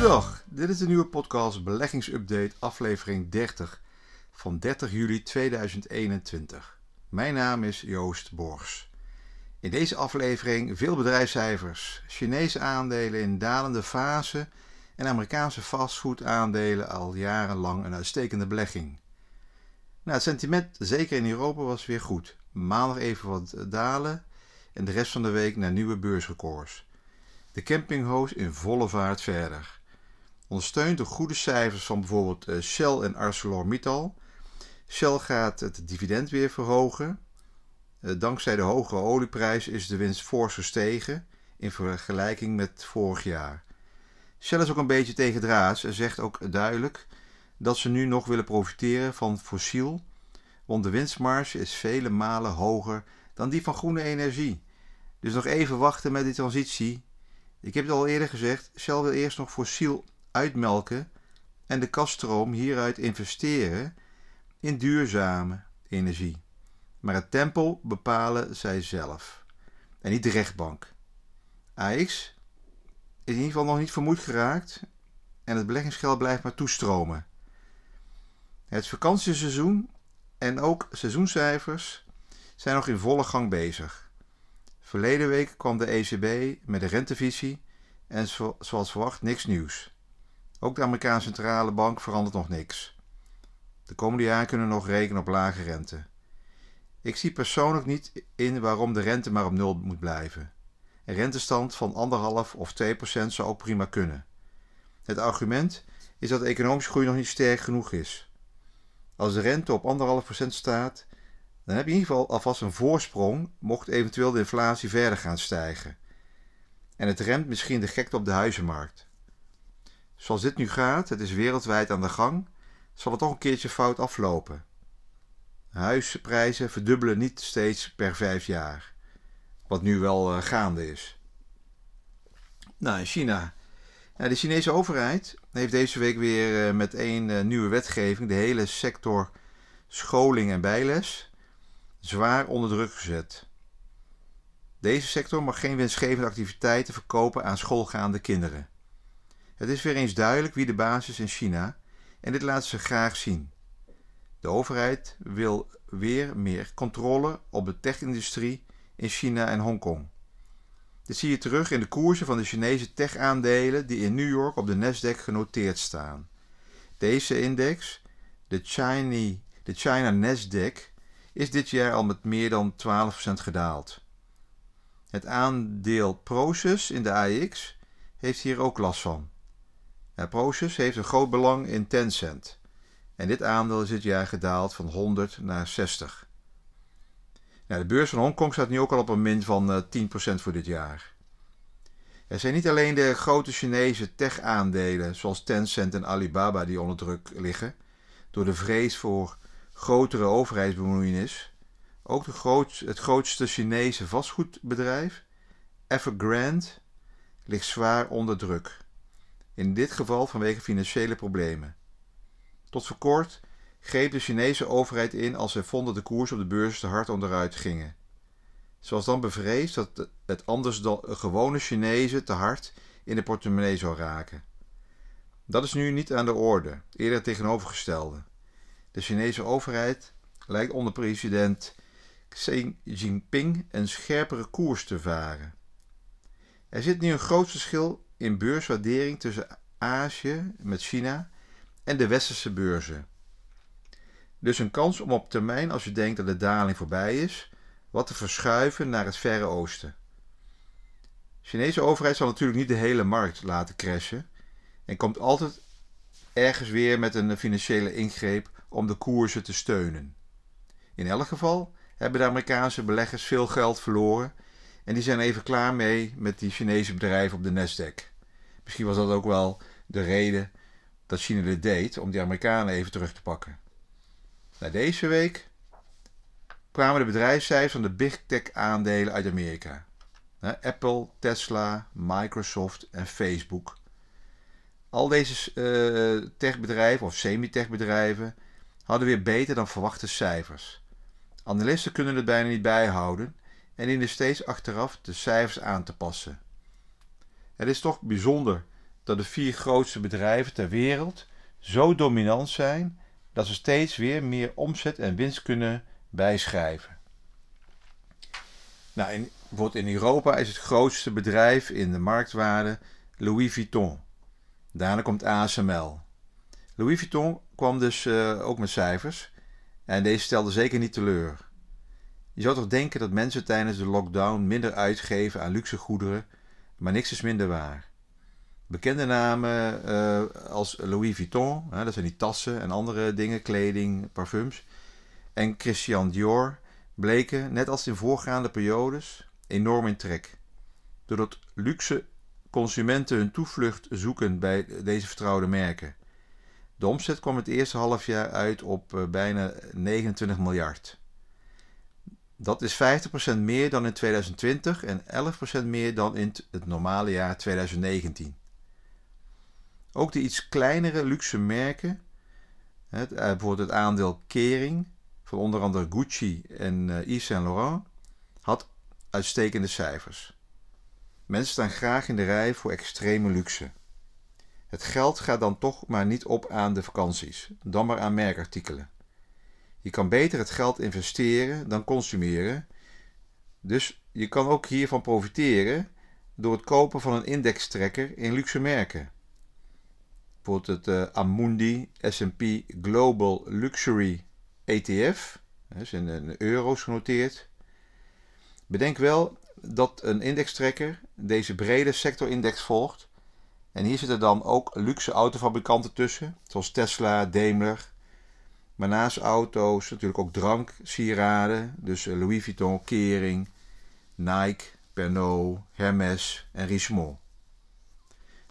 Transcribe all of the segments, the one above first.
Goedendag, dit is de nieuwe podcast Beleggingsupdate aflevering 30 van 30 juli 2021. Mijn naam is Joost Borgs. In deze aflevering veel bedrijfscijfers, Chinese aandelen in dalende fase en Amerikaanse fastfood-aandelen al jarenlang een uitstekende belegging. Nou, het sentiment, zeker in Europa, was weer goed. Maandag even wat dalen en de rest van de week naar nieuwe beursrecords. De campinghoos in volle vaart verder. Ondersteund door goede cijfers van bijvoorbeeld eh, Shell en ArcelorMittal. Shell gaat het dividend weer verhogen. Eh, dankzij de hogere olieprijs is de winst fors gestegen in vergelijking met vorig jaar. Shell is ook een beetje tegendraads en zegt ook duidelijk dat ze nu nog willen profiteren van fossiel, want de winstmarge is vele malen hoger dan die van groene energie. Dus nog even wachten met die transitie. Ik heb het al eerder gezegd, Shell wil eerst nog fossiel uitmelken en de kaststroom hieruit investeren in duurzame energie. Maar het tempo bepalen zij zelf en niet de rechtbank. AX is in ieder geval nog niet vermoeid geraakt en het beleggingsgeld blijft maar toestromen. Het vakantieseizoen en ook seizoenscijfers zijn nog in volle gang bezig. Verleden week kwam de ECB met de rentevisie en zoals verwacht niks nieuws. Ook de Amerikaanse centrale bank verandert nog niks. De komende jaren kunnen we nog rekenen op lage rente. Ik zie persoonlijk niet in waarom de rente maar op nul moet blijven. Een rentestand van 1,5 of 2% zou ook prima kunnen. Het argument is dat de economische groei nog niet sterk genoeg is. Als de rente op 1,5% staat, dan heb je in ieder geval alvast een voorsprong mocht eventueel de inflatie verder gaan stijgen. En het remt misschien de gekte op de huizenmarkt. Zoals dit nu gaat, het is wereldwijd aan de gang, zal het toch een keertje fout aflopen. Huisprijzen verdubbelen niet steeds per vijf jaar, wat nu wel uh, gaande is. Nou, in China. de Chinese overheid heeft deze week weer uh, met één uh, nieuwe wetgeving de hele sector scholing en bijles zwaar onder druk gezet. Deze sector mag geen winstgevende activiteiten verkopen aan schoolgaande kinderen. Het is weer eens duidelijk wie de baas is in China en dit laten ze graag zien. De overheid wil weer meer controle op de tech-industrie in China en Hongkong. Dit zie je terug in de koersen van de Chinese tech-aandelen die in New York op de Nasdaq genoteerd staan. Deze index, de China, de China Nasdaq, is dit jaar al met meer dan 12% gedaald. Het aandeel Proces in de AX heeft hier ook last van. Proces heeft een groot belang in Tencent. En dit aandeel is dit jaar gedaald van 100 naar 60. Nou, de beurs van Hongkong staat nu ook al op een min van 10% eh, voor dit jaar. Er zijn niet alleen de grote Chinese tech-aandelen zoals Tencent en Alibaba die onder druk liggen door de vrees voor grotere overheidsbemoeienis. Ook de groot, het grootste Chinese vastgoedbedrijf, Evergrande, ligt zwaar onder druk. In dit geval vanwege financiële problemen. Tot voor kort greep de Chinese overheid in als ze vonden de koers op de beurs te hard onderuit gingen. Ze was dan bevreesd dat het anders dan gewone Chinezen te hard in de portemonnee zou raken. Dat is nu niet aan de orde, eerder tegenovergestelde. De Chinese overheid lijkt onder president Xi Jinping een scherpere koers te varen. Er zit nu een groot verschil in beurswaardering tussen Azië met China en de westerse beurzen. Dus een kans om op termijn, als je denkt dat de daling voorbij is, wat te verschuiven naar het Verre Oosten. De Chinese overheid zal natuurlijk niet de hele markt laten crashen en komt altijd ergens weer met een financiële ingreep om de koersen te steunen. In elk geval hebben de Amerikaanse beleggers veel geld verloren en die zijn even klaar mee met die Chinese bedrijven op de Nasdaq. Misschien was dat ook wel de reden dat China dit deed om die Amerikanen even terug te pakken. Na deze week kwamen de bedrijfscijfers van de big tech aandelen uit Amerika. Apple, Tesla, Microsoft en Facebook. Al deze uh, techbedrijven of semi-techbedrijven hadden weer beter dan verwachte cijfers. Analisten kunnen het bijna niet bijhouden en dienen steeds achteraf de cijfers aan te passen. Het is toch bijzonder dat de vier grootste bedrijven ter wereld zo dominant zijn dat ze steeds weer meer omzet en winst kunnen bijschrijven. Nou, in, in Europa is het grootste bedrijf in de marktwaarde Louis Vuitton. Daarna komt ASML. Louis Vuitton kwam dus uh, ook met cijfers en deze stelde zeker niet teleur. Je zou toch denken dat mensen tijdens de lockdown minder uitgeven aan luxe goederen, maar niks is minder waar. Bekende namen uh, als Louis Vuitton, dat zijn die tassen en andere dingen, kleding, parfums, en Christian Dior bleken, net als in voorgaande periodes, enorm in trek. Doordat luxe consumenten hun toevlucht zoeken bij deze vertrouwde merken. De omzet kwam het eerste halfjaar uit op uh, bijna 29 miljard. Dat is 50% meer dan in 2020 en 11% meer dan in het normale jaar 2019. Ook de iets kleinere luxe merken, uh, bijvoorbeeld het aandeel Kering van onder andere Gucci en uh, Yves Saint Laurent, had uitstekende cijfers. Mensen staan graag in de rij voor extreme luxe. Het geld gaat dan toch maar niet op aan de vakanties, dan maar aan merkartikelen. Je kan beter het geld investeren dan consumeren. Dus je kan ook hiervan profiteren door het kopen van een indextrekker in luxe merken. Bijvoorbeeld het uh, Amundi S&P Global Luxury ETF, dat is in euro's genoteerd. Bedenk wel dat een indextrekker deze brede sectorindex volgt. En hier zitten dan ook luxe autofabrikanten tussen, zoals Tesla, Daimler, maar naast auto's natuurlijk ook drank, sieraden. Dus eh, Louis Vuitton, Kering, Nike, Pernod, Hermes en Richemont.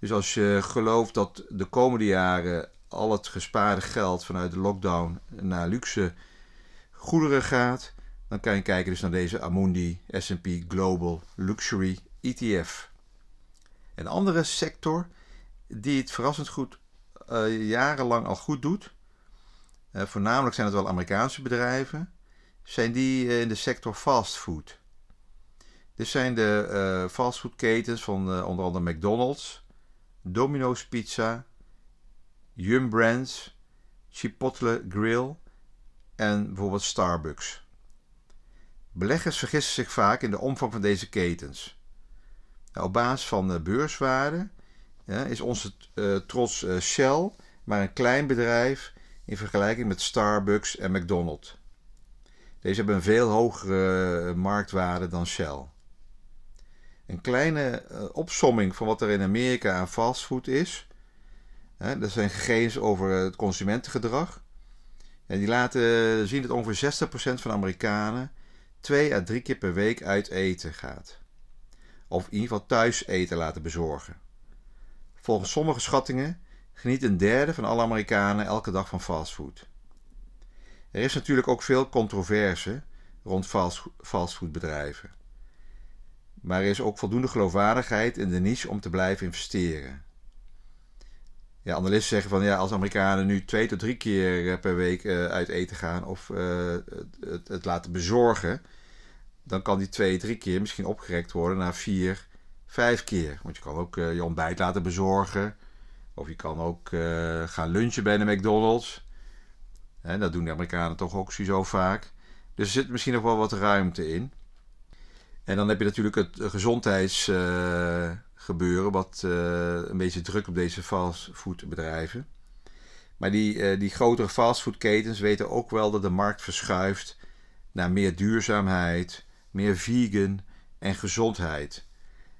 Dus als je gelooft dat de komende jaren al het gespaarde geld vanuit de lockdown naar luxe goederen gaat, dan kan je kijken dus naar deze Amundi S&P Global Luxury ETF. Een andere sector die het verrassend goed uh, jarenlang al goed doet, voornamelijk zijn het wel Amerikaanse bedrijven, zijn die uh, in de sector fastfood. Dit zijn de uh, fastfoodketens van onder andere McDonald's, Domino's Pizza, Yum Brands, Chipotle Grill en bijvoorbeeld Starbucks. Beleggers vergissen zich vaak in de omvang van deze ketens. Nou, op basis van beurswaarde is onze trots Shell maar een klein bedrijf in vergelijking met Starbucks en McDonald's. Deze hebben een veel hogere marktwaarde dan Shell. Een kleine uh, opsomming van wat er in Amerika aan fastfood is. Hè, dat zijn gegevens over het consumentengedrag. En die laten zien dat ongeveer 60% van Amerikanen twee à drie keer per week uit eten gaat. Of in ieder geval thuis eten laten bezorgen. Volgens sommige schattingen geniet een derde van alle Amerikanen elke dag van fastfood. Er is natuurlijk ook veel controverse rond fastfoodbedrijven. Maar er is ook voldoende geloofwaardigheid in de niche om te blijven investeren. Ja, analisten zeggen van ja, als Amerikanen nu twee tot drie keer eh, per week uh, uit eten gaan of uh, het, het, laten bezorgen, dan kan die twee, drie keer misschien opgerekt worden naar vier, vijf keer. Want je kan ook je ontbijt laten bezorgen. Of je kan ook gaan lunchen bij de McDonald's. En dat doen de Amerikanen toch ook zo vaak. Dus er zit misschien nog wel wat ruimte in. En dan heb je natuurlijk het gezondheidsgebeuren, wat uh, een beetje druk op deze fastfoodbedrijven. Maar die, die grotere fastfoodketens weten ook wel dat de markt verschuift naar meer duurzaamheid, meer vegan en gezondheid.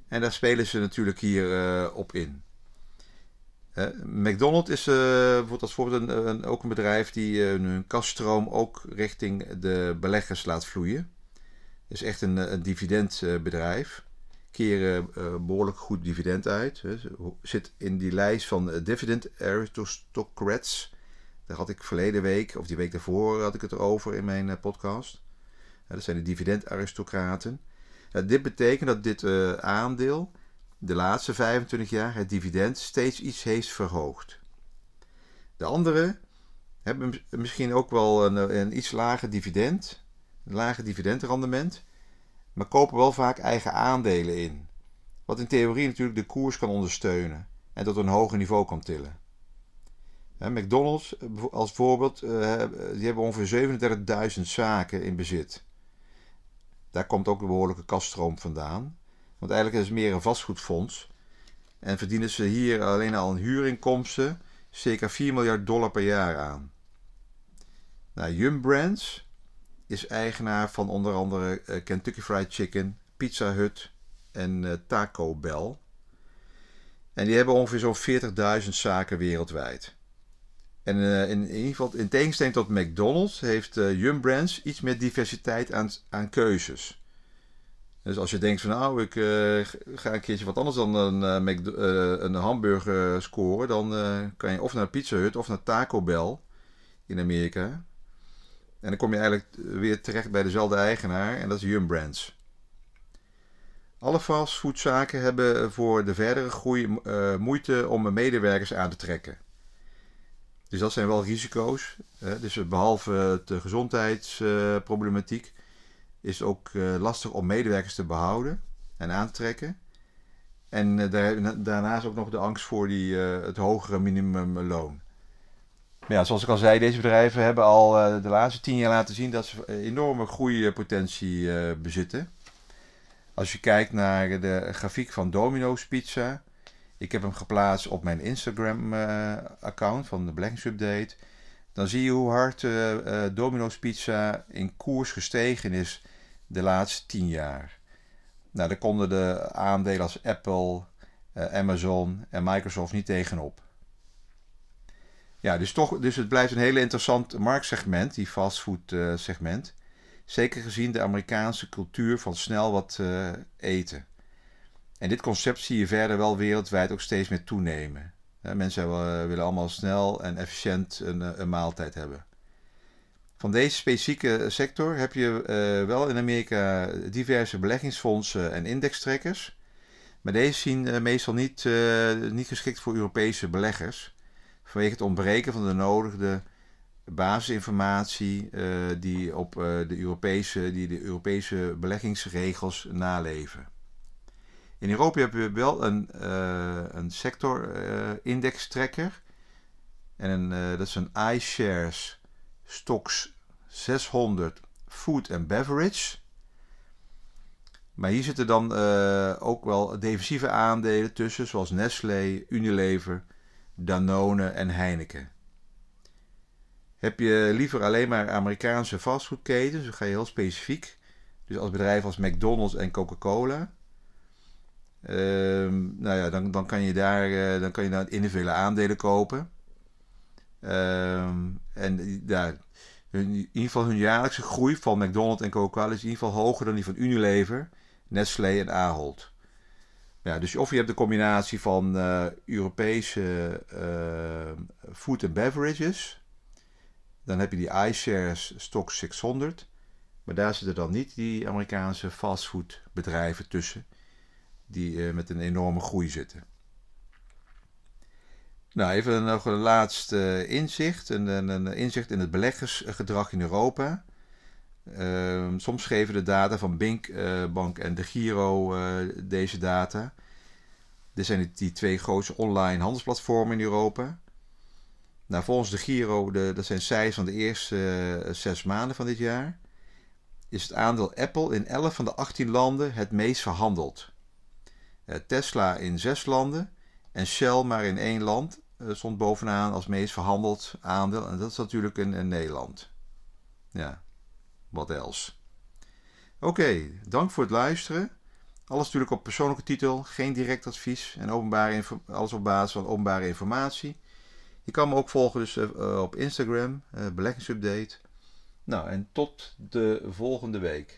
En daar spelen ze natuurlijk hier op in. McDonald's is bijvoorbeeld als voorbeeld een, ook een bedrijf die hun kaststroom ook richting de beleggers laat vloeien is echt een, een dividendbedrijf. Keren uh, behoorlijk goed dividend uit. Zit in die lijst van uh, dividend aristocrats. Daar had ik verleden week, of die week daarvoor, had ik het erover in mijn uh, podcast. dat zijn de dividendaristocraten. dit betekent dat dit aandeel de laatste 25 jaar het dividend steeds iets heeft verhoogd. De andere hebben misschien ook wel een, een iets lager dividend, een lage dividendrendement, maar kopen wel vaak eigen aandelen in. Wat in theorie natuurlijk de koers kan ondersteunen. en tot een hoger niveau kan tillen. McDonald's als voorbeeld, die hebben ongeveer 37.000 zaken in bezit. Daar komt ook een behoorlijke kaststroom vandaan. Want eigenlijk is het meer een vastgoedfonds. En verdienen ze hier alleen al een huurinkomsten circa 4 miljard dollar per jaar aan. Nou, Yum Brands is eigenaar van onder andere eh, Kentucky Fried Chicken, Pizza Hut en uh, Taco Bell. En die hebben ongeveer zo'n 40.000 zaken wereldwijd. En uh, in, in, ieder geval, in tegenstelling tot McDonald's, heeft Yum Brands iets meer diversiteit aan, aan keuzes. Dus als je denkt van nou, ik uh, ga een keertje wat anders dan een, een hamburger scoren, dan kan je of naar Pizza Hut of naar Taco Bell in Amerika. En dan kom je eigenlijk weer terecht bij dezelfde eigenaar en dat is Yum Brands. Alle fastfoodzaken hebben voor de verdere groei moeite om medewerkers aan te trekken. Dus dat zijn wel risico's. Dus behalve de gezondheidsproblematiek is ook eh, lastig om medewerkers te behouden en aan te trekken. En eh, daarnaast ook nog de angst voor die, eh, het hogere minimumloon. Ja, zoals ik al zei, deze bedrijven hebben al de laatste tien jaar laten zien dat ze enorme groeipotentie bezitten. Als je kijkt naar de grafiek van Domino's Pizza, ik heb hem geplaatst op mijn Instagram-account van de beleggingsupdate. Dan zie je hoe hard Domino's Pizza in koers gestegen is de laatste 10 jaar. Nou, daar konden de aandelen als Apple, Amazon en Microsoft niet tegenop. Ja, dus, toch, dus het blijft een hele interessant marktsegment, die fastfood segment. Zeker gezien de Amerikaanse cultuur van snel wat eten. En dit concept zie je verder wel wereldwijd ook steeds meer toenemen. Mensen eh, willen allemaal snel en efficiënt een, eh, een maaltijd hebben. Van deze specifieke sector heb je uh, wel in Amerika diverse beleggingsfondsen en indextrekkers. Maar deze zien uh, meestal niet, uh, niet geschikt voor Europese beleggers. Vanwege het ontbreken van de nodige basisinformatie die, op, de Europese, die de Europese beleggingsregels naleven. In Europa hebben we wel een, uh, een sector-indextrekker. en een, dat is een iShares Stocks 600 Food and Beverage. Maar hier zitten dan uh, ook wel defensieve aandelen tussen, zoals Nestlé, Unilever, Danone en Heineken. Heb je liever alleen maar Amerikaanse fastfoodketens, dan ga je heel specifiek. Dus als bedrijf als McDonald's en Coca-Cola. Ehm, nou ja, dan, dan kan je daar uh, dan kan je daar individuele aandelen kopen. Ehm, en ja, in ieder geval hun jaarlijkse groei van McDonald's en Coca-Cola is in ieder geval hoger dan die van Unilever, Nestlé en Ahold. Ja, dus of je hebt de combinatie van uh, Europese uh, food and beverages. Dan heb je die iShares Stock 600. Maar daar zitten dan niet die Amerikaanse fastfoodbedrijven tussen die uh, met een enorme groei zitten. Nou, even nog een laatste inzicht. Een, een, inzicht in het beleggersgedrag in Europa. Uh, soms geven de data van Bink uh, Bank en de Giro uh, deze data. Dit zijn die twee grootste online handelsplatformen in Europa. Nou, volgens de Giro, de, dat zijn cijfers van de eerste zes maanden van dit jaar, is het aandeel Apple in 11 van de 18 landen het meest verhandeld. Eh, Tesla in zes landen en Shell maar in één land eh, stond bovenaan als meest verhandeld aandeel. En dat is natuurlijk in, Nederland. Ja, wat else. Oké, dank voor het luisteren. Alles natuurlijk op persoonlijke titel, geen direct advies en openbare alles op basis van openbare informatie. Je kan me ook volgen dus, uh, op Instagram, beleggingsupdate. Nou, en tot de volgende week.